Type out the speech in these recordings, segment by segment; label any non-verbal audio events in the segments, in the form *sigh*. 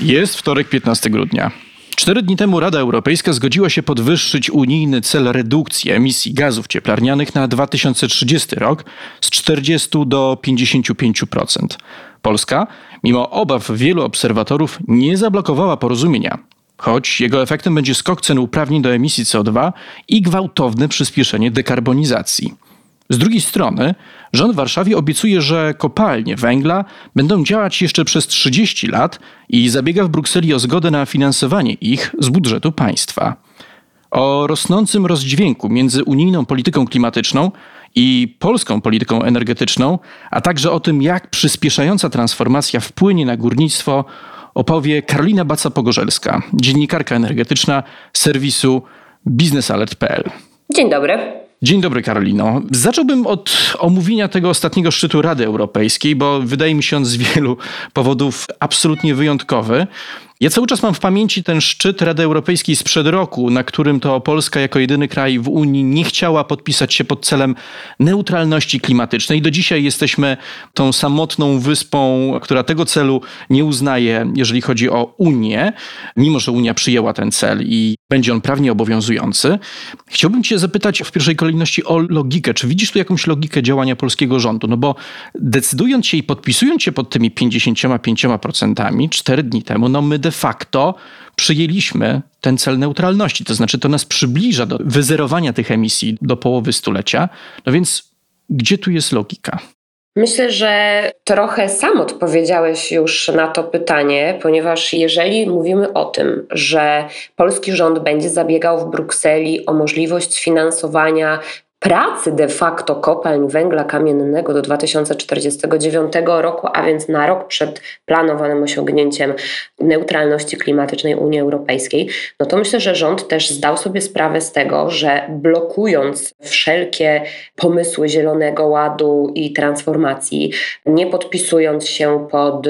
Jest wtorek 15 grudnia. Cztery dni temu Rada Europejska zgodziła się podwyższyć unijny cel redukcji emisji gazów cieplarnianych na 2030 rok z 40 do 55%. Polska, mimo obaw wielu obserwatorów, nie zablokowała porozumienia, choć jego efektem będzie skok cen uprawnień do emisji CO2 i gwałtowne przyspieszenie dekarbonizacji. Z drugiej strony, rząd w Warszawie obiecuje, że kopalnie węgla będą działać jeszcze przez 30 lat i zabiega w Brukseli o zgodę na finansowanie ich z budżetu państwa. O rosnącym rozdźwięku między unijną polityką klimatyczną i polską polityką energetyczną, a także o tym, jak przyspieszająca transformacja wpłynie na górnictwo, opowie Karolina Baca-Pogorzelska, dziennikarka energetyczna serwisu biznesalert.pl. Dzień dobry. Dzień dobry, Karolino. Zacząłbym od omówienia tego ostatniego szczytu Rady Europejskiej, bo wydaje mi się on z wielu powodów absolutnie wyjątkowy. Ja cały czas mam w pamięci ten szczyt Rady Europejskiej sprzed roku, na którym to Polska jako jedyny kraj w Unii nie chciała podpisać się pod celem neutralności klimatycznej. Do dzisiaj jesteśmy tą samotną wyspą, która tego celu nie uznaje, jeżeli chodzi o Unię, mimo że Unia przyjęła ten cel i będzie on prawnie obowiązujący. Chciałbym Cię zapytać w pierwszej kolejności o logikę. Czy widzisz tu jakąś logikę działania polskiego rządu? No bo decydując się i podpisując się pod tymi 55% cztery dni temu, no my de facto przyjęliśmy ten cel neutralności. To znaczy, to nas przybliża do wyzerowania tych emisji do połowy stulecia. No więc gdzie tu jest logika? Myślę, że trochę sam odpowiedziałeś już na to pytanie, ponieważ jeżeli mówimy o tym, że polski rząd będzie zabiegał w Brukseli o możliwość sfinansowania pracy de facto kopalń węgla kamiennego do 2049 roku, a więc na rok przed planowanym osiągnięciem neutralności klimatycznej Unii Europejskiej, no to myślę, że rząd też zdał sobie sprawę z tego, że blokując wszelkie pomysły Zielonego Ładu i transformacji, nie podpisując się pod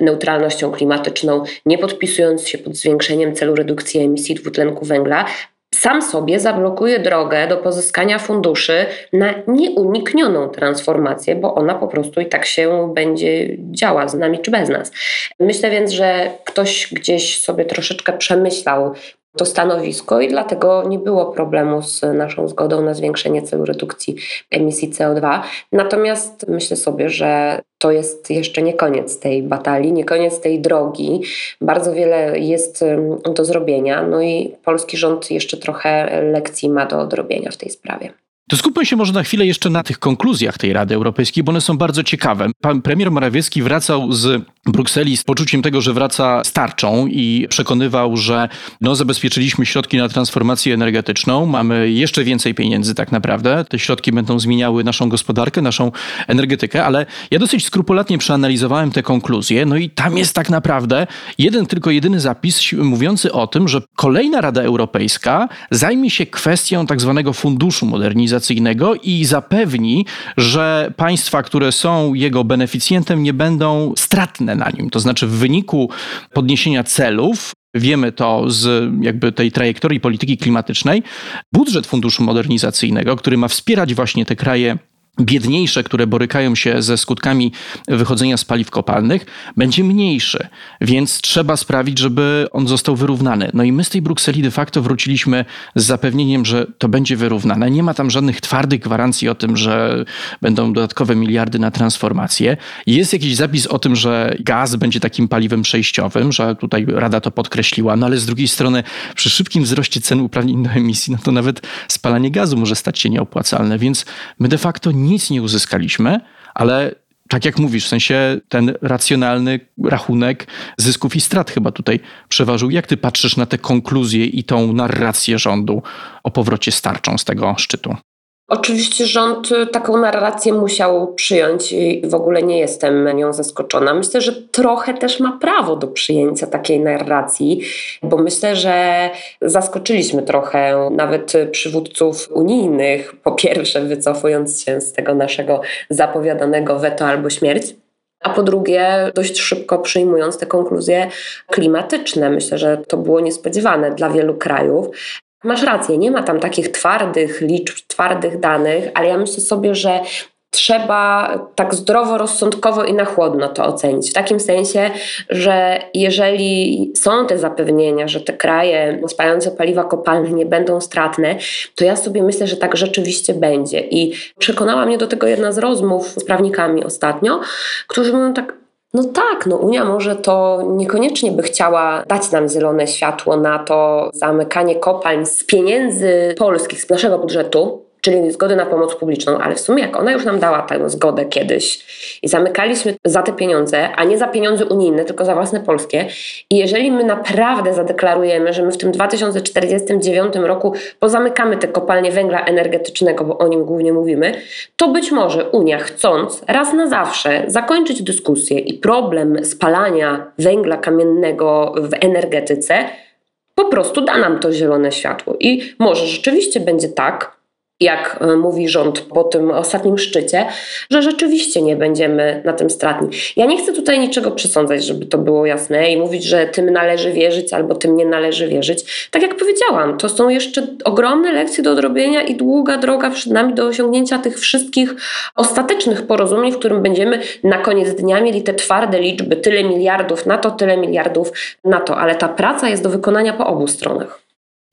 neutralnością klimatyczną, nie podpisując się pod zwiększeniem celu redukcji emisji dwutlenku węgla, sam sobie zablokuje drogę do pozyskania funduszy na nieuniknioną transformację, bo ona po prostu i tak się będzie działa z nami czy bez nas. Myślę więc, że ktoś gdzieś sobie troszeczkę przemyślał to stanowisko i dlatego nie było problemu z naszą zgodą na zwiększenie celu redukcji emisji CO2. Natomiast myślę sobie, że to jest jeszcze nie koniec tej batalii, nie koniec tej drogi. Bardzo wiele jest do zrobienia, no i polski rząd jeszcze trochę lekcji ma do odrobienia w tej sprawie. To skupmy się może na chwilę jeszcze na tych konkluzjach tej Rady Europejskiej, bo one są bardzo ciekawe. Pan premier Morawiecki wracał z Brukseli z poczuciem tego, że wraca starczą i przekonywał, że no, zabezpieczyliśmy środki na transformację energetyczną, mamy jeszcze więcej pieniędzy tak naprawdę. Te środki będą zmieniały naszą gospodarkę, naszą energetykę, ale ja dosyć skrupulatnie przeanalizowałem te konkluzje, no i tam jest tak naprawdę jeden, tylko jedyny zapis mówiący o tym, że kolejna Rada Europejska zajmie się kwestią tak zwanego funduszu modernizacji i zapewni, że państwa, które są jego beneficjentem, nie będą stratne na nim. To znaczy, w wyniku podniesienia celów Wiemy to z jakby tej trajektorii polityki klimatycznej. Budżet Funduszu Modernizacyjnego, który ma wspierać właśnie te kraje biedniejsze, które borykają się ze skutkami wychodzenia z paliw kopalnych, będzie mniejszy, więc trzeba sprawić, żeby on został wyrównany. No i my z tej Brukseli de facto wróciliśmy z zapewnieniem, że to będzie wyrównane. Nie ma tam żadnych twardych gwarancji o tym, że będą dodatkowe miliardy na transformację. Jest jakiś zapis o tym, że gaz będzie takim paliwem przejściowym, że tutaj Rada to podkreśliła, no ale z drugiej strony przy szybkim wzroście cen uprawnień do emisji, no to nawet spalanie gazu może stać się nieopłacalne, więc my de facto nic nie uzyskaliśmy, ale tak jak mówisz, w sensie ten racjonalny rachunek zysków i strat chyba tutaj przeważył. Jak ty patrzysz na te konkluzje i tą narrację rządu o powrocie starczą z tego szczytu? Oczywiście rząd taką narrację musiał przyjąć i w ogóle nie jestem nią zaskoczona. Myślę, że trochę też ma prawo do przyjęcia takiej narracji, bo myślę, że zaskoczyliśmy trochę nawet przywódców unijnych, po pierwsze wycofując się z tego naszego zapowiadanego weto albo śmierć. A po drugie, dość szybko przyjmując te konkluzje klimatyczne. Myślę, że to było niespodziewane dla wielu krajów. Masz rację, nie ma tam takich twardych liczb, twardych danych, ale ja myślę sobie, że trzeba tak zdroworozsądkowo i na chłodno to ocenić. W takim sensie, że jeżeli są te zapewnienia, że te kraje spalające paliwa kopalne nie będą stratne, to ja sobie myślę, że tak rzeczywiście będzie. I przekonała mnie do tego jedna z rozmów z prawnikami ostatnio, którzy mówią tak, no tak, no Unia może to niekoniecznie by chciała dać nam zielone światło na to zamykanie kopalń z pieniędzy polskich, z naszego budżetu, czyli zgody na pomoc publiczną, ale w sumie jak ona już nam dała tę zgodę kiedyś i zamykaliśmy za te pieniądze, a nie za pieniądze unijne, tylko za własne polskie i jeżeli my naprawdę zadeklarujemy, że my w tym 2049 roku pozamykamy te kopalnie węgla energetycznego, bo o nim głównie mówimy, to być może Unia chcąc raz na zawsze zakończyć dyskusję i problem spalania węgla kamiennego w energetyce po prostu da nam to zielone światło. I może rzeczywiście będzie tak, jak e, mówi rząd po tym ostatnim szczycie, że rzeczywiście nie będziemy na tym stratni. Ja nie chcę tutaj niczego przesądzać, żeby to było jasne i mówić, że tym należy wierzyć albo tym nie należy wierzyć. Tak jak powiedziałam, to są jeszcze ogromne lekcje do odrobienia i długa droga przed nami do osiągnięcia tych wszystkich ostatecznych porozumień, w którym będziemy na koniec dnia mieli te twarde liczby, tyle miliardów na to, tyle miliardów na to, ale ta praca jest do wykonania po obu stronach.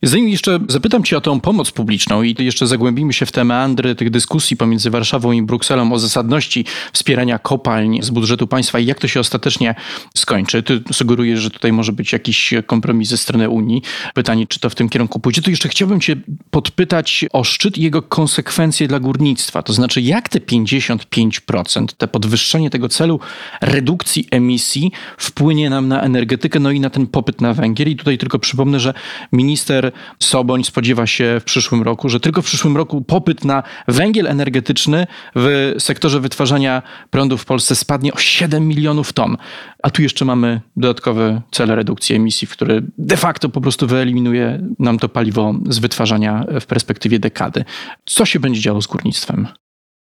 Zanim jeszcze zapytam Cię o tą pomoc publiczną i jeszcze zagłębimy się w te meandry tych dyskusji pomiędzy Warszawą i Brukselą o zasadności wspierania kopalń z budżetu państwa i jak to się ostatecznie skończy. Ty sugerujesz, że tutaj może być jakiś kompromis ze strony Unii. Pytanie, czy to w tym kierunku pójdzie. To jeszcze chciałbym Cię podpytać o szczyt i jego konsekwencje dla górnictwa. To znaczy, jak te 55%, te podwyższenie tego celu redukcji emisji wpłynie nam na energetykę, no i na ten popyt na węgiel. I tutaj tylko przypomnę, że minister Soboń spodziewa się w przyszłym roku, że tylko w przyszłym roku popyt na węgiel energetyczny w sektorze wytwarzania prądu w Polsce spadnie o 7 milionów ton. A tu jeszcze mamy dodatkowe cele redukcji emisji, który de facto po prostu wyeliminuje nam to paliwo z wytwarzania w perspektywie dekady. Co się będzie działo z górnictwem?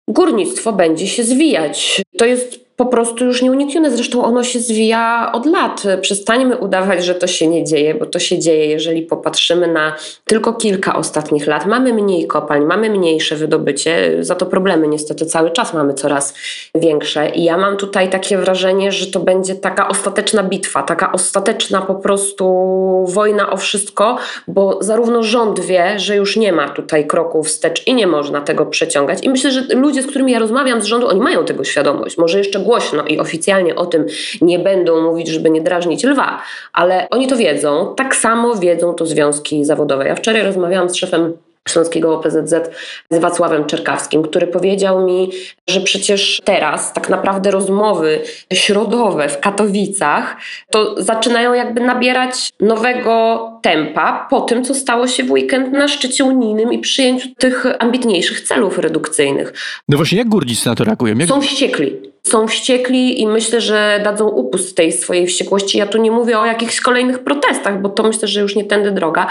Górnictwo będzie się zwijać. To jest po prostu już nieuniknione. Zresztą ono się zwija od lat. Przestańmy udawać, że to się nie dzieje, bo to się dzieje, jeżeli popatrzymy na tylko kilka ostatnich lat. Mamy mniej kopalń, mamy mniejsze wydobycie, za to problemy niestety cały czas mamy coraz większe. I ja mam tutaj takie wrażenie, że to będzie taka ostateczna bitwa, taka ostateczna po prostu wojna o wszystko, bo zarówno rząd wie, że już nie ma tutaj kroków wstecz i nie można tego przeciągać. I myślę, że ludzie, z którymi ja rozmawiam z rządu, oni mają tego świadomość. Może jeszcze głośno i oficjalnie o tym nie będą mówić, żeby nie drażnić lwa, ale oni to wiedzą. Tak samo wiedzą to związki zawodowe. Ja wczoraj rozmawiałam z szefem Śląskiego OPZZ z Wacławem Czerkawskim, który powiedział mi, że przecież teraz tak naprawdę rozmowy środowe w Katowicach to zaczynają jakby nabierać nowego tempa po tym, co stało się w weekend na szczycie unijnym i przyjęciu tych ambitniejszych celów redukcyjnych. No właśnie, jak górnicy na to reagują? Jak... Są wściekli są wściekli i myślę, że dadzą upust tej swojej wściekłości. Ja tu nie mówię o jakichś kolejnych protestach, bo to myślę, że już nie tędy droga,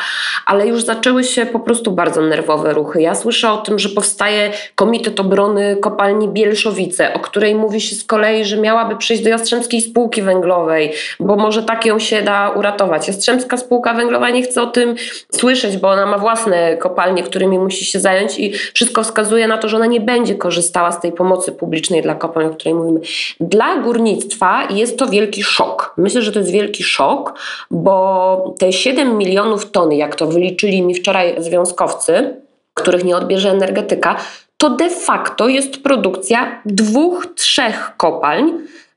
ale już zaczęły się po prostu bardzo nerwowe ruchy. Ja słyszę o tym, że powstaje Komitet Obrony Kopalni Bielszowice, o której mówi się z kolei, że miałaby przyjść do Jastrzębskiej Spółki Węglowej, bo może tak ją się da uratować. Jastrzębska Spółka Węglowa nie chce o tym słyszeć, bo ona ma własne kopalnie, którymi musi się zająć i wszystko wskazuje na to, że ona nie będzie korzystała z tej pomocy publicznej dla kopalń, o której Dla górnictwa jest to wielki szok. Myślę, że to jest wielki szok, bo te 7 milionów ton, jak to wyliczyli mi wczoraj związkowcy, których nie odbierze energetyka, to de facto jest produkcja dwóch, trzech kopalń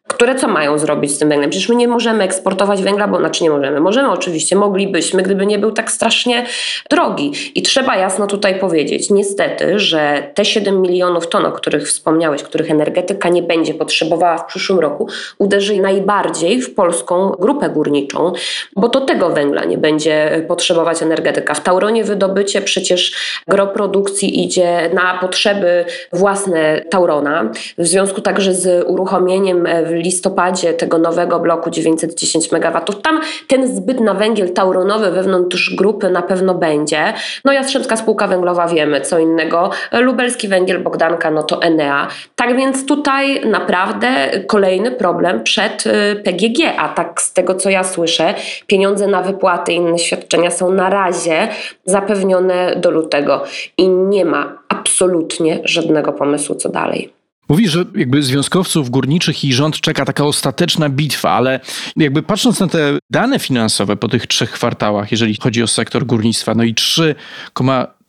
które co mają zrobić z tym węglem? Przecież my nie możemy eksportować węgla, bo znaczy nie możemy. Możemy oczywiście, moglibyśmy, gdyby nie był tak strasznie drogi. I trzeba jasno tutaj powiedzieć, niestety, że te 7 milionów ton, o których wspomniałeś, których energetyka nie będzie potrzebowała w przyszłym roku, uderzy najbardziej w polską grupę górniczą, bo to tego węgla nie będzie potrzebować energetyka. W Tauronie wydobycie przecież gro produkcji idzie na potrzeby własne Taurona. W związku także z uruchomieniem w listopadzie tego nowego bloku 910 MW, tam ten zbyt na węgiel tauronowy wewnątrz grupy na pewno będzie. No Jastrzębska Spółka Węglowa wiemy, co innego. Lubelski Węgiel Bogdanka, no to Enea. Tak więc tutaj naprawdę kolejny problem przed y, PGG, a tak z tego co ja słyszę, pieniądze na wypłaty i inne świadczenia są na razie zapewnione do lutego i nie ma absolutnie żadnego pomysłu co dalej. Mówi, że jakby związkowców górniczych i rząd czeka taka ostateczna bitwa, ale jakby patrząc na te dane finansowe po tych trzech kwartałach, jeżeli chodzi o sektor górnictwa, no i 3,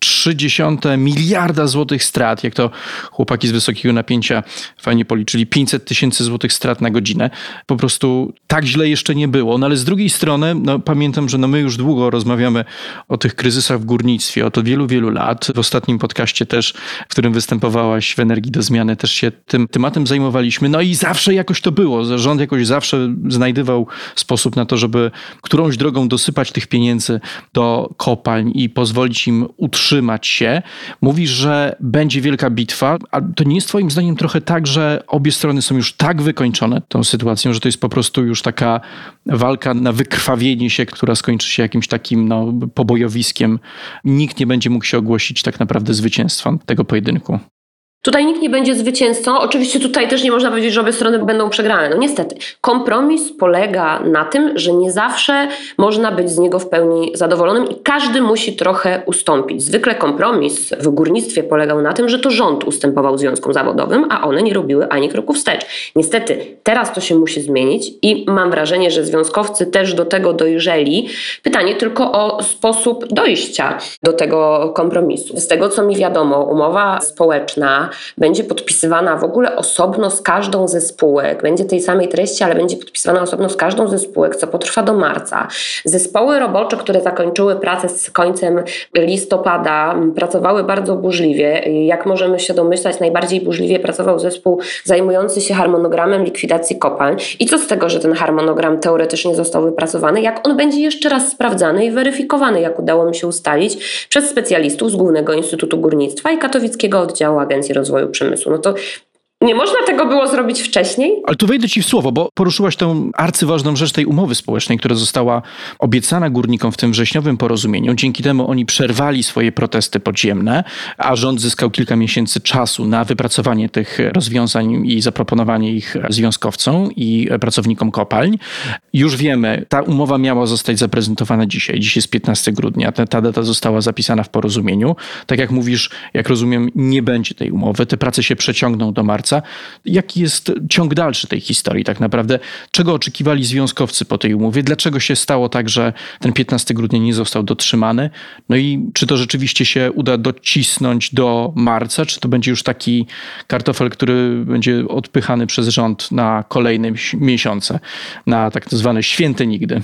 0,3 miliarda złotych strat, jak to chłopaki z wysokiego napięcia fajnie policzyli, 500 tysięcy złotych strat na godzinę. Po prostu tak źle jeszcze nie było. No ale z drugiej strony, no pamiętam, że no my już długo rozmawiamy o tych kryzysach w górnictwie, od wielu, wielu lat. W ostatnim podcaście też, w którym występowałaś w Energii do Zmiany, też się tym tematem zajmowaliśmy. No i zawsze jakoś to było. Rząd jakoś zawsze znajdywał sposób na to, żeby którąś drogą dosypać tych pieniędzy do kopalń i pozwolić im utrzymać utrzymać się. Mówisz, że będzie wielka bitwa, a to nie jest twoim zdaniem trochę tak, że obie strony są już tak wykończone tą sytuacją, że to jest po prostu już taka walka na wykrwawienie się, która skończy się jakimś takim no, pobojowiskiem. Nikt nie będzie mógł się ogłosić tak naprawdę zwycięstwa tego pojedynku. Tutaj nikt nie będzie zwycięzcą. Oczywiście tutaj też nie można powiedzieć, że obie strony będą przegrane. No niestety. Kompromis polega na tym, że nie zawsze można być z niego w pełni zadowolonym i każdy musi trochę ustąpić. Zwykle kompromis w górnictwie polegał na tym, że to rząd ustępował związkom zawodowym, a one nie robiły ani kroku wstecz. Niestety teraz to się musi zmienić i mam wrażenie, że związkowcy też do tego dojrzeli. Pytanie tylko o sposób dojścia do tego kompromisu. Z tego co mi wiadomo, umowa społeczna będzie podpisywana w ogóle osobno z każdą ze spółek. Będzie tej samej treści, ale będzie podpisywana osobno z każdą ze spółek, co potrwa do marca. Zespoły robocze, które zakończyły pracę z końcem listopada, pracowały bardzo burzliwie. Jak możemy się domyślać, najbardziej burzliwie pracował zespół zajmujący się harmonogramem likwidacji kopalń. I co z tego, że ten harmonogram teoretycznie został wypracowany, jak on będzie jeszcze raz sprawdzany i weryfikowany, jak udało mi się ustalić, przez specjalistów z Głównego Instytutu Górnictwa i Katowickiego Oddziału Agencji Rozwoju rozwoju przemysłu. No to nie można tego było zrobić wcześniej? Ale tu wejdę ci w słowo, bo poruszyłaś tę arcyważną rzecz tej umowy społecznej, która została obiecana górnikom w tym wrześniowym porozumieniu. Dzięki temu oni przerwali swoje protesty podziemne, a rząd zyskał kilka miesięcy czasu na wypracowanie tych rozwiązań i zaproponowanie ich związkowcom i pracownikom kopalń. Już wiemy, ta umowa miała zostać zaprezentowana dzisiaj. Dziś jest 15 grudnia. Ta, ta data została zapisana w porozumieniu. Tak jak mówisz, jak rozumiem, nie będzie tej umowy. Te prace się przeciągną do marca marca. Jaki jest ciąg dalszy tej historii tak naprawdę? Czego oczekiwali związkowcy po tej umowie? Dlaczego się stało tak, że ten 15 grudnia nie został dotrzymany? No i czy to rzeczywiście się uda docisnąć do marca? Czy to będzie już taki kartofel, który będzie odpychany przez rząd na kolejne miesiące, na tak zwane święte nigdy?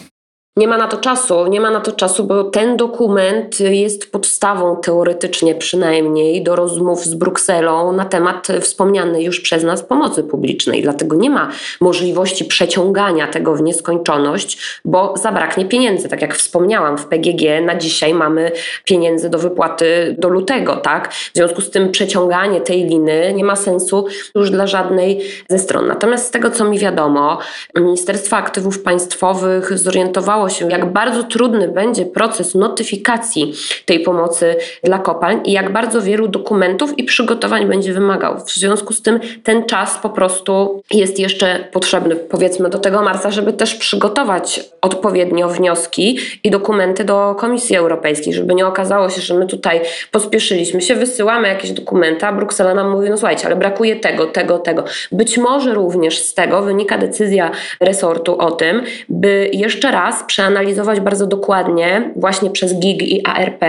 Nie ma na to czasu, nie ma na to czasu, bo ten dokument jest podstawą teoretycznie przynajmniej do rozmów z Brukselą na temat wspomnianej już przez nas pomocy publicznej. Dlatego nie ma możliwości przeciągania tego w nieskończoność, bo zabraknie pieniędzy. Tak jak wspomniałam, w PGG na dzisiaj mamy pieniędzy do wypłaty do lutego, tak? W związku z tym przeciąganie tej liny nie ma sensu już dla żadnej ze stron. Natomiast z tego, co mi wiadomo, Ministerstwo Aktywów Państwowych zorientowało się, jak bardzo trudny będzie proces notyfikacji tej pomocy dla kopalń i jak bardzo wielu dokumentów i przygotowań będzie wymagał. W związku z tym ten czas po prostu jest jeszcze potrzebny, powiedzmy, do tego marca, żeby też przygotować odpowiednio wnioski i dokumenty do Komisji Europejskiej, żeby nie okazało się, że my tutaj pospieszyliśmy się, wysyłamy jakieś dokumenty, a Bruksela nam mówi, no słuchajcie, ale brakuje tego, tego, tego. Być może również z tego wynika decyzja resortu o tym, by jeszcze raz przeanalizować bardzo dokładnie właśnie przez GIG i ARP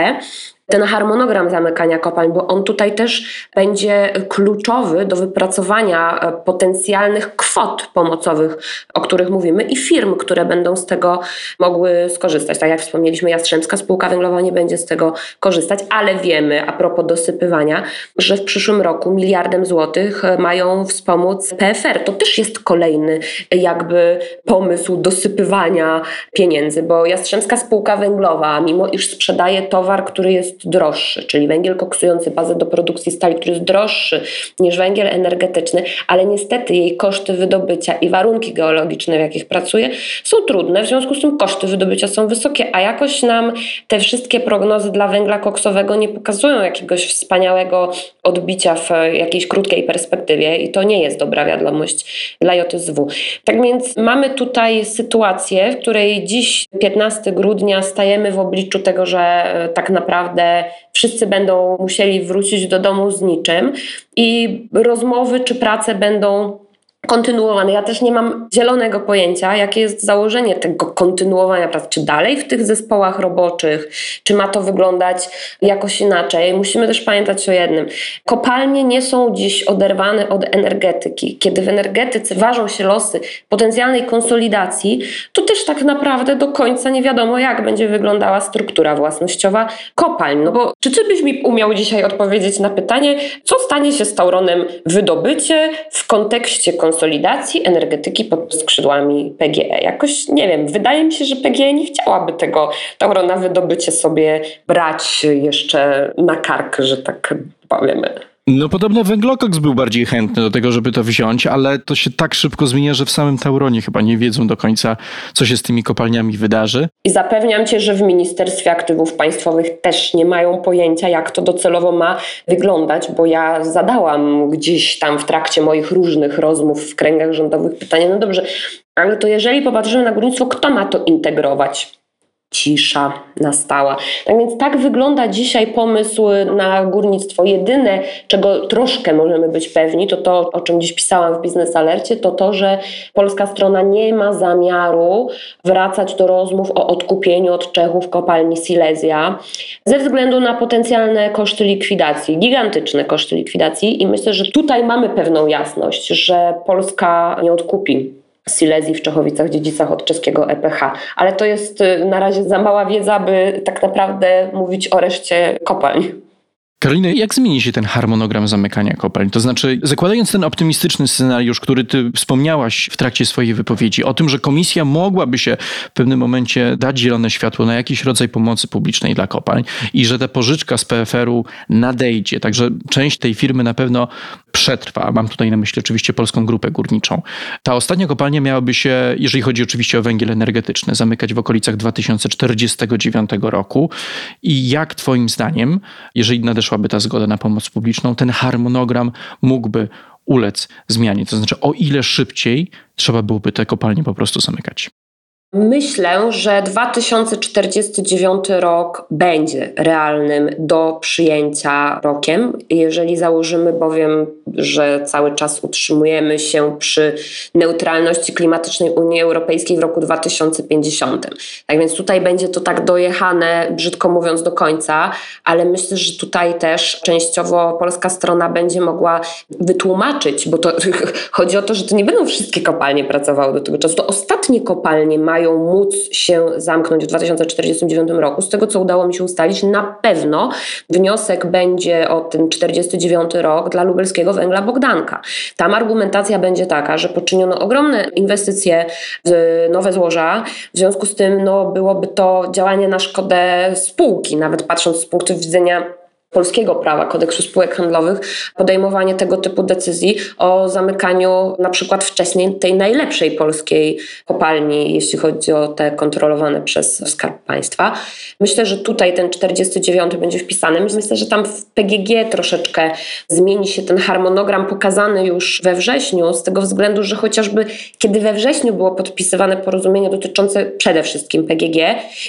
ten harmonogram zamykania kopalń, bo on tutaj też będzie kluczowy do wypracowania e, potencjalnych kwot pomocowych, o których mówimy i firm, które będą z tego mogły skorzystać. Tak jak wspomnieliśmy, Jastrzębska Spółka Węglowa nie będzie z tego korzystać, ale wiemy a propos dosypywania, że w przyszłym roku miliardem złotych e, mają wspomóc PFR. To też jest kolejny jakby pomysł dosypywania pieniędzy, bo Jastrzębska Spółka Węglowa, mimo iż sprzedaje towar, który jest droższy, czyli węgiel koksujący bazę do produkcji stali, który jest droższy niż węgiel energetyczny, ale niestety jej koszty wydobycia i warunki geologiczne, w jakich pracuje, są trudne, w związku z tym koszty wydobycia są wysokie, a jakoś nam te wszystkie prognozy dla węgla koksowego nie pokazują jakiegoś wspaniałego odbicia w jakiejś krótkiej perspektywie i to nie jest dobra wiadomość dla JSW. Tak więc mamy tutaj sytuację, w której dziś 15 grudnia stajemy w obliczu tego, że tak naprawdę wszyscy będą musieli wrócić do domu z niczym i rozmowy czy prace będą kontynuowane. Ja też nie mam zielonego pojęcia, jakie jest założenie tego kontynuowania pracy. Czy dalej w tych zespołach roboczych, czy ma to wyglądać jakoś inaczej. Musimy też pamiętać o jednym. Kopalnie nie są dziś oderwane od energetyki. Kiedy w energetyce ważą się losy potencjalnej konsolidacji, to też tak naprawdę do końca nie wiadomo, jak będzie wyglądała struktura własnościowa kopalń. No bo czy ty byś mi umiał dzisiaj odpowiedzieć na pytanie, co stanie się z Tauronem wydobycie w kontekście konsolidacji konsolidacji energetyki pod skrzydłami PGE. Jakoś nie wiem, wydaje mi się, że PGE nie chciałaby tego Taurona wydobycie sobie brać jeszcze na kark, że tak powiemy. No podobno węglokoks był bardziej chętny do tego, żeby to wziąć, ale to się tak szybko zmienia, że w samym Tauronie chyba nie wiedzą do końca, co się z tymi kopalniami wydarzy. I zapewniam cię, że w Ministerstwie Aktywów Państwowych też nie mają pojęcia, jak to docelowo ma wyglądać, bo ja zadałam gdzieś tam w trakcie moich różnych rozmów w kręgach rządowych pytanie, no dobrze, ale to jeżeli popatrzymy na górnictwo, kto ma to integrować? Cisza nastała. Tak więc tak wygląda dzisiaj pomysł na górnictwo. Jedyne, czego troszkę możemy być pewni, to to, o czym dziś pisałam w Biznes Alercie, to to, że polska strona nie ma zamiaru wracać do rozmów o odkupieniu od Czechów kopalni Silesia ze względu na potencjalne koszty likwidacji, gigantyczne koszty likwidacji i myślę, że tutaj mamy pewną jasność, że Polska nie odkupi Silesii w Czechowicach, Dziedzicach od czeskiego EPH. Ale to jest y, na razie za mała wiedza, by tak naprawdę mówić o reszcie kopalń. Karolina, jak zmieni się ten harmonogram zamykania kopalń? To znaczy, zakładając ten optymistyczny scenariusz, który ty wspomniałaś w trakcie swojej wypowiedzi, o tym, że komisja mogłaby się w pewnym momencie dać zielone światło na jakiś rodzaj pomocy publicznej dla kopalń i że ta pożyczka z PFR-u nadejdzie, także część tej firmy na pewno przetrwa. Mam tutaj na myśli oczywiście Polską Grupę Górniczą. Ta ostatnia kopalnia miałaby się, jeżeli chodzi oczywiście o węgiel energetyczny, zamykać w okolicach 2049 roku. I jak Twoim zdaniem, jeżeli nadeszłaby ta zgoda na pomoc publiczną, ten harmonogram mógłby ulec zmianie? To znaczy, o ile szybciej trzeba byłoby te kopalnie po prostu zamykać? Myślę, że 2049 rok będzie realnym do przyjęcia rokiem, jeżeli założymy bowiem, że cały czas utrzymujemy się przy neutralności klimatycznej Unii Europejskiej w roku 2050. Tak więc tutaj będzie to tak dojechane, brzydko mówiąc, do końca, ale myślę, że tutaj też częściowo polska strona będzie mogła wytłumaczyć, bo to *laughs* chodzi o to, że to nie będą wszystkie kopalnie pracowały do tego czasu. To ostatnie kopalnie mają mają móc się zamknąć w 2049 roku. Z tego, co udało mi się ustalić, na pewno wniosek będzie o ten 49 rok dla lubelskiego węgla Bogdanka. Tam argumentacja będzie taka, że poczyniono ogromne inwestycje w nowe złoża, w związku z tym no, byłoby to działanie na szkodę spółki, nawet patrząc z punktu widzenia polskiego prawa, kodeksu spółek handlowych, podejmowanie tego typu decyzji o zamykaniu na przykład wcześniej tej najlepszej polskiej kopalni, jeśli chodzi o te kontrolowane przez Skarb Państwa. Myślę, że tutaj ten 49 będzie wpisany. Myślę, że tam w PGG troszeczkę zmieni się ten harmonogram pokazany już we wrześniu, z tego względu, że chociażby kiedy we wrześniu było podpisywane porozumienie dotyczące przede wszystkim PGG,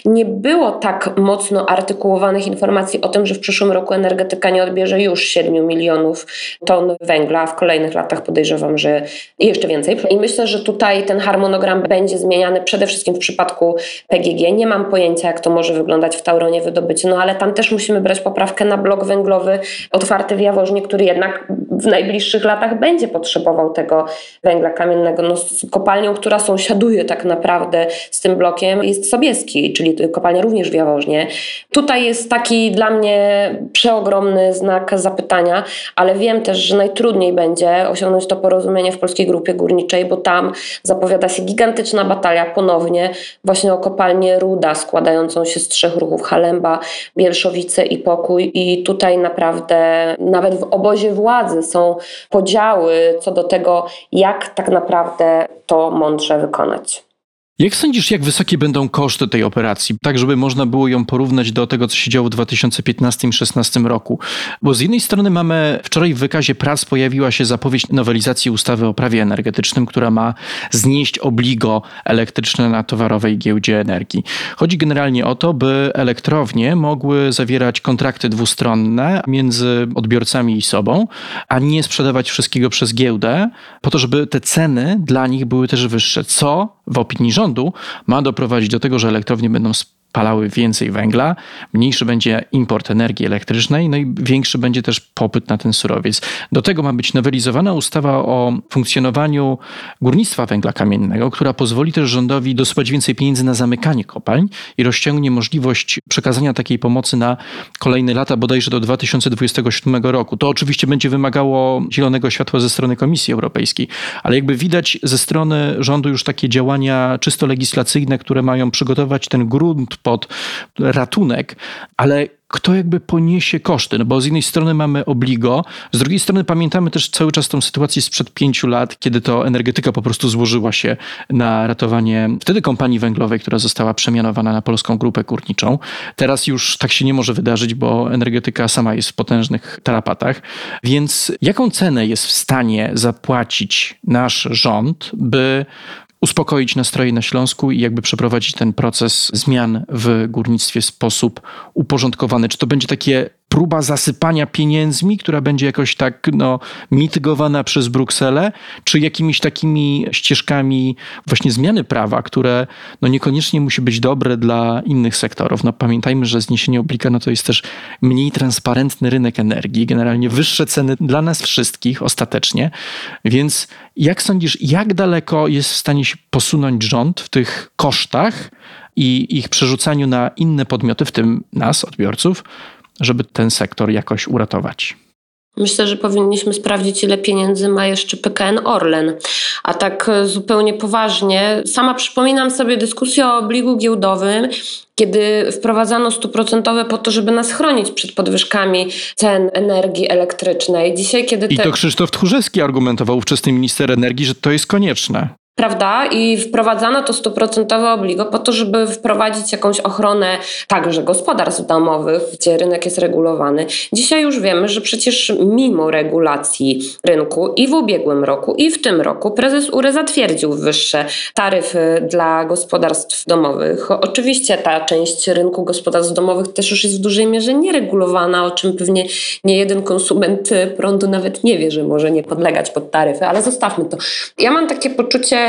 nie było tak mocno artykułowanych informacji o tym, że w przyszłym roku energetyka nie odbierze już 7 milionów ton węgla, a w kolejnych latach podejrzewam, że jeszcze więcej. I myślę, że tutaj ten harmonogram będzie zmieniany przede wszystkim w przypadku PGG. Nie mam pojęcia, jak to może wyglądać w Tauronie wydobycie, no ale tam też musimy brać poprawkę na blok węglowy otwarty w Jaworznie, który jednak w najbliższych latach będzie potrzebował tego węgla kamiennego. No, z kopalnią, która sąsiaduje tak naprawdę z tym blokiem jest Sobieski, czyli kopalnia również w Jaworznie. Tutaj jest taki dla mnie przeogromny znak zapytania, ale wiem też, że najtrudniej będzie osiągnąć to porozumienie w Polskiej Grupie Górniczej, bo tam zapowiada się gigantyczna batalia ponownie właśnie o kopalnię Ruda składającą się z trzech ruchów Halemba, Bielszowice i Pokój i tutaj naprawdę nawet w obozie władzy są podziały co do tego, jak tak naprawdę to mądrze wykonać. Jak sądzisz, jak wysokie będą koszty tej operacji, tak żeby można było ją porównać do tego, co się działo w 2015 i 2016 roku? Bo z jednej strony mamy, wczoraj w wykazie prac pojawiła się zapowiedź nowelizacji ustawy o prawie energetycznym, która ma znieść obligo elektryczne na towarowej giełdzie energii. Chodzi generalnie o to, by elektrownie mogły zawierać kontrakty dwustronne między odbiorcami i sobą, a nie sprzedawać wszystkiego przez giełdę, po to, żeby te ceny dla nich były też wyższe, co w opinii rządu ma doprowadzić do tego, że elektrownie będą spalały więcej węgla, mniejszy będzie import energii elektrycznej, no i większy będzie też popyt na ten surowiec. Do tego ma być nowelizowana ustawa o funkcjonowaniu górnictwa węgla kamiennego, która pozwoli też rządowi dosypać więcej pieniędzy na zamykanie kopalń i rozciągnie możliwość przekazania takiej pomocy na kolejne lata, bodajże do 2027 roku. To oczywiście będzie wymagało zielonego światła ze strony Komisji Europejskiej, ale jakby widać ze strony rządu już takie działania czysto legislacyjne, które mają przygotować ten grunt pod ratunek, ale kto jakby poniesie koszty? No bo z jednej strony mamy obligo, z drugiej strony pamiętamy też cały czas tą sytuację sprzed pięciu lat, kiedy to energetyka po prostu złożyła się na ratowanie wtedy kompanii węglowej, która została przemianowana na Polską Grupę Górniczą. Teraz już tak się nie może wydarzyć, bo energetyka sama jest w potężnych tarapatach. Więc jaką cenę jest w stanie zapłacić nasz rząd, by uspokoić nastroje na Śląsku i jakby przeprowadzić ten proces zmian w górnictwie w sposób uporządkowany. Czy to będzie takie próba zasypania pieniędzmi, która będzie jakoś tak no, mitygowana przez Brukselę, czy jakimiś takimi ścieżkami właśnie zmiany prawa, które no, niekoniecznie musi być dobre dla innych sektorów. No, pamiętajmy, że zniesienie obliga no, to jest też mniej transparentny rynek energii, generalnie wyższe ceny dla nas wszystkich ostatecznie. Więc jak sądzisz, jak daleko jest w stanie się posunąć rząd w tych kosztach i ich przerzucaniu na inne podmioty, w tym nas, odbiorców, żeby ten sektor jakoś uratować? Myślę, że powinniśmy sprawdzić, ile pieniędzy ma jeszcze PKN Orlen. A tak e, zupełnie poważnie, sama przypominam sobie dyskusję o obligu giełdowym, kiedy wprowadzano stuprocentowe po to, żeby nas chronić przed podwyżkami cen energii elektrycznej. Dzisiaj, kiedy te... I to Krzysztof Tchórzewski argumentował, ówczesny minister energii, że to jest konieczne. Prawda? I wprowadzano to stuprocentowe obligo po to, żeby wprowadzić jakąś ochronę także gospodarstw domowych, gdzie rynek jest regulowany. Dzisiaj już wiemy, że przecież mimo regulacji rynku i w ubiegłym roku, i w tym roku prezes URE zatwierdził wyższe taryfy dla gospodarstw domowych. Oczywiście ta część rynku gospodarstw domowych też już jest w dużej mierze nieregulowana, o czym pewnie nie jeden konsument prądu nawet nie wie, że może nie podlegać pod taryfy, ale zostawmy to. Ja mam takie poczucie,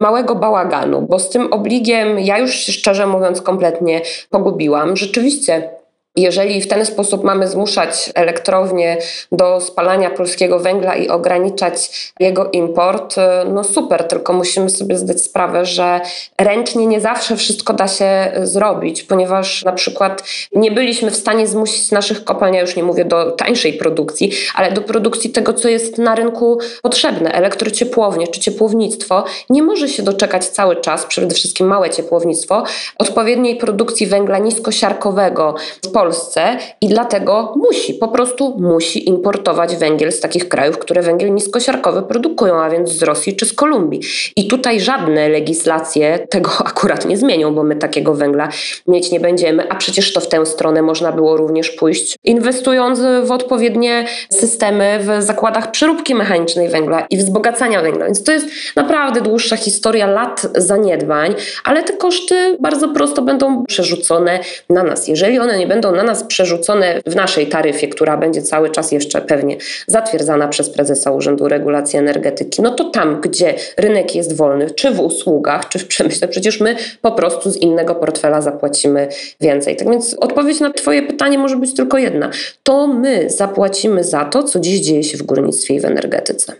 małego bałaganu, bo z tym obligiem ja już szczerze mówiąc kompletnie pogubiłam. Rzeczywiście jeżeli w ten sposób mamy zmuszać elektrownie do spalania polskiego węgla i ograniczać jego import, no super, tylko musimy sobie zdać sprawę, że ręcznie nie zawsze wszystko da się zrobić, ponieważ na przykład nie byliśmy w stanie zmusić naszych kopalń, ja już nie mówię do tańszej produkcji, ale do produkcji tego, co jest na rynku potrzebne. Elektrociepłownie czy ciepłownictwo nie może się doczekać cały czas, przede wszystkim małe ciepłownictwo, odpowiedniej produkcji węgla niskosiarkowego z Polsce i dlatego musi, po prostu musi importować węgiel z takich krajów, które węgiel niskosiarkowy produkują, a więc z Rosji czy z Kolumbii. I tutaj żadne legislacje tego *laughs* akurat nie zmienią, bo my takiego węgla mieć nie będziemy, a przecież to w tę stronę można było również pójść, inwestując w odpowiednie systemy w zakładach przeróbki mechanicznej węgla i wzbogacania węgla. Więc to jest naprawdę dłuższa historia lat zaniedbań, ale te koszty bardzo prosto będą przerzucone na nas. Jeżeli one nie będą na nas przerzucone w naszej taryfie, która będzie cały czas jeszcze pewnie zatwierdzana przez prezesa Urzędu Regulacji Energetyki, no to tam, gdzie rynek jest wolny, czy w usługach, czy w przemyśle, przecież my po prostu z innego portfela zapłacimy więcej. Tak więc odpowiedź na Twoje pytanie może być tylko jedna. To my zapłacimy za to, co dziś dzieje się w górnictwie i w energetyce.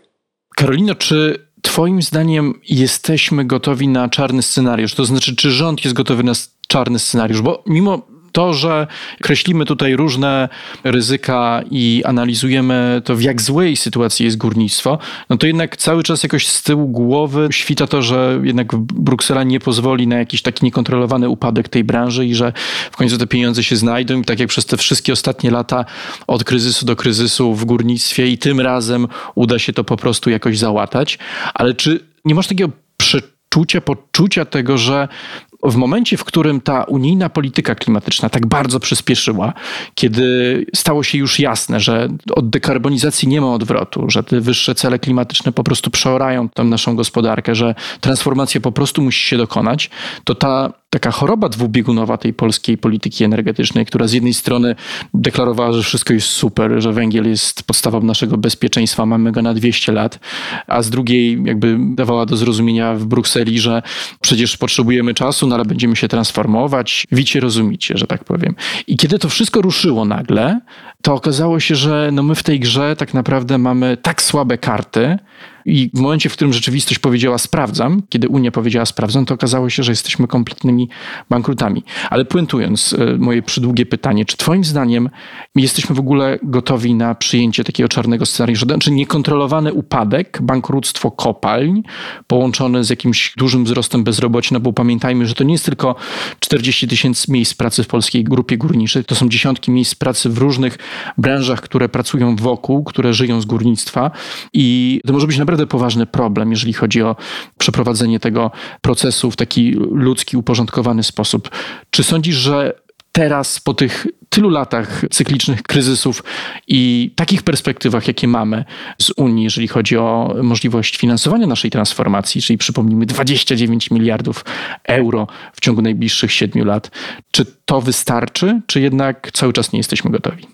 Karolino, czy Twoim zdaniem jesteśmy gotowi na czarny scenariusz? To znaczy, czy rząd jest gotowy na czarny scenariusz? Bo mimo to, że kreślimy tutaj różne ryzyka i analizujemy to, w jak złej sytuacji jest górnictwo, no to jednak cały czas jakoś z tyłu głowy świta to, że jednak Bruksela nie pozwoli na jakiś taki niekontrolowany upadek tej branży i że w końcu te pieniądze się znajdą i tak jak przez te wszystkie ostatnie lata od kryzysu do kryzysu w górnictwie i tym razem uda się to po prostu jakoś załatać. Ale czy nie masz takiego przeczucia, poczucia tego, że w momencie, w którym ta unijna polityka klimatyczna tak bardzo przyspieszyła, kiedy stało się już jasne, że od dekarbonizacji nie ma odwrotu, że te wyższe cele klimatyczne po prostu przeorają tą naszą gospodarkę, że transformacja po prostu musi się dokonać, to ta taka choroba dwubiegunowa tej polskiej polityki energetycznej, która z jednej strony deklarowała, że wszystko jest super, że węgiel jest podstawą naszego bezpieczeństwa, mamy go na 200 lat, a z drugiej jakby dawała do zrozumienia w Brukseli, że przecież potrzebujemy czasu, no ale będziemy się transformować, wicie, rozumicie, że tak powiem. I kiedy to wszystko ruszyło nagle, to okazało się, że no my w tej grze tak naprawdę mamy tak słabe karty, i w momencie, w którym rzeczywistość powiedziała sprawdzam, kiedy Unia powiedziała sprawdzam, to okazało się, że jesteśmy kompletnymi bankrutami. Ale puentując e, moje przydługie pytanie, czy Twoim zdaniem jesteśmy w ogóle gotowi na przyjęcie takiego czarnego scenariusza? Znaczy niekontrolowany upadek, bankructwo kopalń połączone z jakimś dużym wzrostem bezrobocia, no bo pamiętajmy, że to nie jest tylko 40 tysięcy miejsc pracy w polskiej grupie górniczej, to są dziesiątki miejsc pracy w różnych branżach, które pracują wokół, które żyją z górnictwa i to może być naprawdę naprawdę poważny problem, jeżeli chodzi o przeprowadzenie tego procesu w taki ludzki, uporządkowany sposób. Czy sądzisz, że teraz po tych tylu latach cyklicznych kryzysów i takich perspektywach, jakie mamy z Unii, jeżeli chodzi o możliwość finansowania naszej transformacji, czyli przypomnijmy 29 miliardów euro w ciągu najbliższych siedmiu lat, czy to wystarczy, czy jednak cały czas nie jesteśmy gotowi?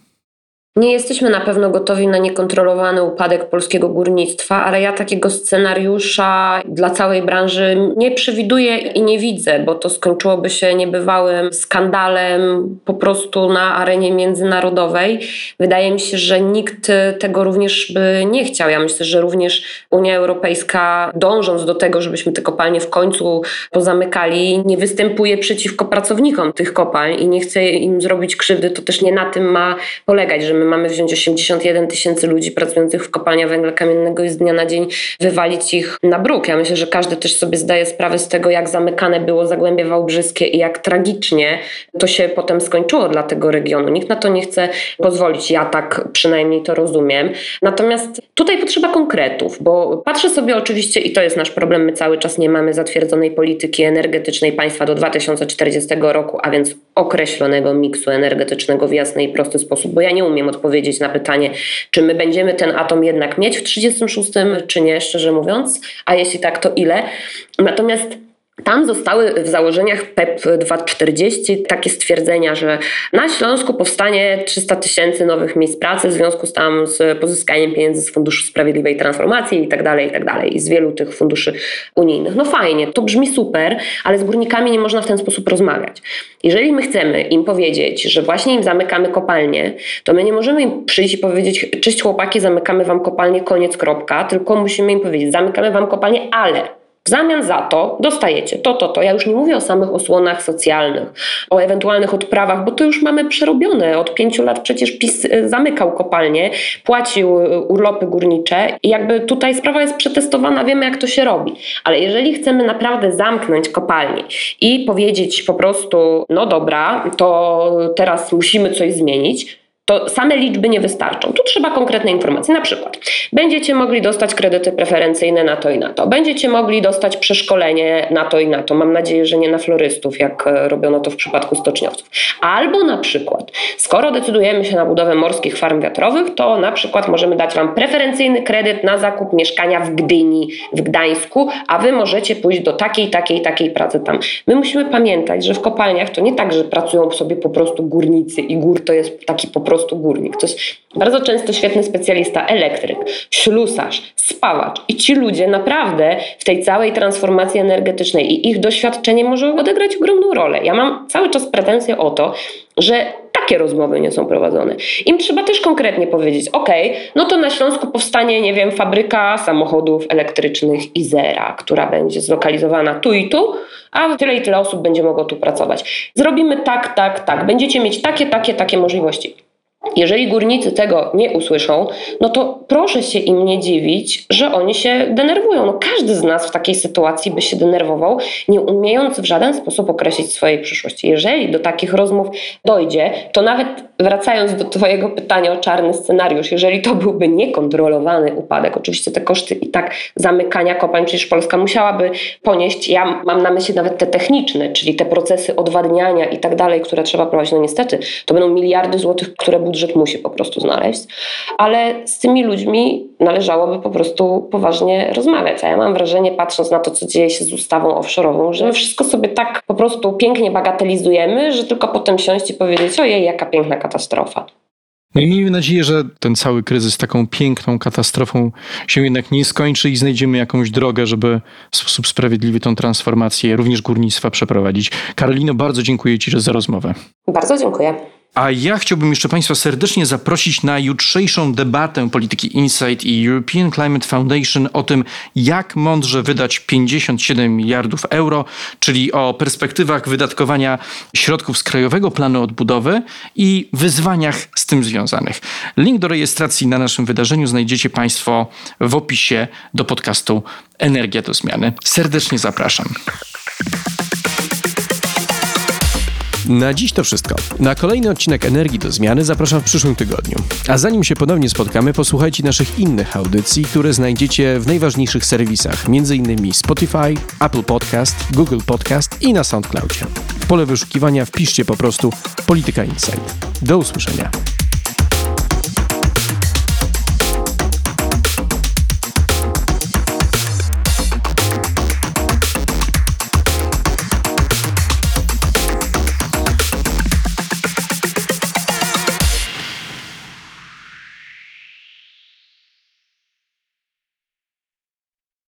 Nie jesteśmy na pewno gotowi na niekontrolowany upadek polskiego górnictwa, ale ja takiego scenariusza dla całej branży nie przewiduję i nie widzę, bo to skończyłoby się niebywałym skandalem po prostu na arenie międzynarodowej. Wydaje mi się, że nikt tego również by nie chciał. Ja myślę, że również Unia Europejska, dążąc do tego, żebyśmy te kopalnie w końcu pozamykali, nie występuje przeciwko pracownikom tych kopalń i nie chce im zrobić krzywdy. To też nie na tym ma polegać, że my mamy wziąć 81 tysięcy ludzi pracujących w kopalniach węgla kamiennego i z dnia na dzień wywalić ich na bruk. Ja myślę, że każdy też sobie zdaje sprawę z tego, jak zamykane było Zagłębie Wałbrzyskie i jak tragicznie to się potem skończyło dla tego regionu. Nikt na to nie chce pozwolić. Ja tak przynajmniej to rozumiem. Natomiast tutaj potrzeba konkretów, bo patrzę sobie oczywiście i to jest nasz problem. My cały czas nie mamy zatwierdzonej polityki energetycznej państwa do 2040 roku, a więc określonego miksu energetycznego w jasny i prosty sposób, bo ja nie umiem odpowiedzieć na pytanie, czy my będziemy ten atom jednak mieć w 36, czy nie, szczerze mówiąc, a jeśli tak, to ile. Natomiast tam zostały w założeniach PEP 240 takie stwierdzenia, że na Śląsku powstanie 300 tysięcy nowych miejsc pracy w związku z, tam z pozyskaniem pieniędzy z Funduszu Sprawiedliwej Transformacji i tak dalej, i tak dalej, i z wielu tych funduszy unijnych. No fajnie, to brzmi super, ale z górnikami nie można w ten sposób rozmawiać. Jeżeli my chcemy im powiedzieć, że właśnie im zamykamy kopalnię, to my nie możemy im przyjść i powiedzieć, cześć chłopaki, zamykamy wam kopalnię, koniec, kropka, tylko musimy im powiedzieć, zamykamy wam kopalnię, ale w zamian za to dostajecie to, to, to. Ja już nie mówię o samych osłonach socjalnych, o ewentualnych odprawach, bo to już mamy przerobione. Od pięciu lat przecież PiS y, zamykał kopalnie, płacił y, urlopy górnicze i jakby tutaj sprawa jest przetestowana, wiemy jak to się robi. Ale jeżeli chcemy naprawdę zamknąć kopalnię i powiedzieć po prostu, no dobra, to teraz musimy coś zmienić, to same liczby nie wystarczą. Tu trzeba konkretne informacje. Na przykład będziecie mogli dostać kredyty preferencyjne na to i na to. Będziecie mogli dostać przeszkolenie na to i na to. Mam nadzieję, że nie na florystów, jak e, robiono to w przypadku stoczniowców. Albo na przykład, skoro decydujemy się na budowę morskich farm wiatrowych, to na przykład możemy dać Wam preferencyjny kredyt na zakup mieszkania w Gdyni, w Gdańsku, a Wy możecie pójść do takiej, takiej, takiej pracy tam. My musimy pamiętać, że w kopalniach to nie tak, że pracują sobie po prostu górnicy i gór to jest taki po prostu górnik. To jest bardzo często świetny specjalista, elektryk, ślusarz, spawacz i ci ludzie naprawdę w tej całej transformacji energetycznej i ich doświadczenie może odegrać ogromną rolę. Ja mam cały czas pretensje o to, że takie rozmowy nie są prowadzone. Im trzeba też konkretnie powiedzieć, ok, no to na Śląsku powstanie, nie wiem, fabryka samochodów elektrycznych Izera, która będzie zlokalizowana tu i tu, a tyle i tyle osób będzie mogło tu pracować. Zrobimy tak, tak, tak. Będziecie mieć takie, takie, takie możliwości. Jeżeli górnicy tego nie usłyszą, no to proszę się im nie dziwić, że oni się denerwują. No każdy z nas w takiej sytuacji by się denerwował, nie umiejąc w żaden sposób określić swojej przyszłości. Jeżeli do takich rozmów dojdzie, to nawet wracając do Twojego pytania o czarny scenariusz, jeżeli to byłby niekontrolowany upadek, oczywiście te koszty i tak zamykania kopalń, przecież Polska musiałaby ponieść, ja mam na myśli nawet te techniczne, czyli te procesy odwadniania i tak dalej, które trzeba prowadzić. No niestety, to będą miliardy złotych, które budżet musi po prostu znaleźć, ale z tymi ludźmi należałoby po prostu poważnie rozmawiać. A ja mam wrażenie, patrząc na to, co dzieje się z ustawą offshore'ową, że my wszystko sobie tak po prostu pięknie bagatelizujemy, że tylko potem siąść i powiedzieć, ojej, jaka piękna katastrofa. No i miejmy nadzieję, że ten cały kryzys taką piękną katastrofą się jednak nie skończy i znajdziemy jakąś drogę, żeby w sposób sprawiedliwy tą transformację również górnictwa przeprowadzić. Karolino, bardzo dziękuję Ci za rozmowę. Bardzo dziękuję. A ja chciałbym jeszcze Państwa serdecznie zaprosić na jutrzejszą debatę Polityki Insight i European Climate Foundation o tym, jak mądrze wydać 57 miliardów euro, czyli o perspektywach wydatkowania środków z Krajowego Planu Odbudowy i wyzwaniach z tym związanych. Link do rejestracji na naszym wydarzeniu znajdziecie Państwo w opisie do podcastu Energia do Zmiany. Serdecznie zapraszam. Na dziś to wszystko. Na kolejny odcinek Energii do Zmiany zapraszam w przyszłym tygodniu. A zanim się ponownie spotkamy, posłuchajcie naszych innych audycji, które znajdziecie w najważniejszych serwisach, m.in. Spotify, Apple Podcast, Google Podcast i na SoundCloudzie. W pole wyszukiwania wpiszcie po prostu Polityka Insight. Do usłyszenia.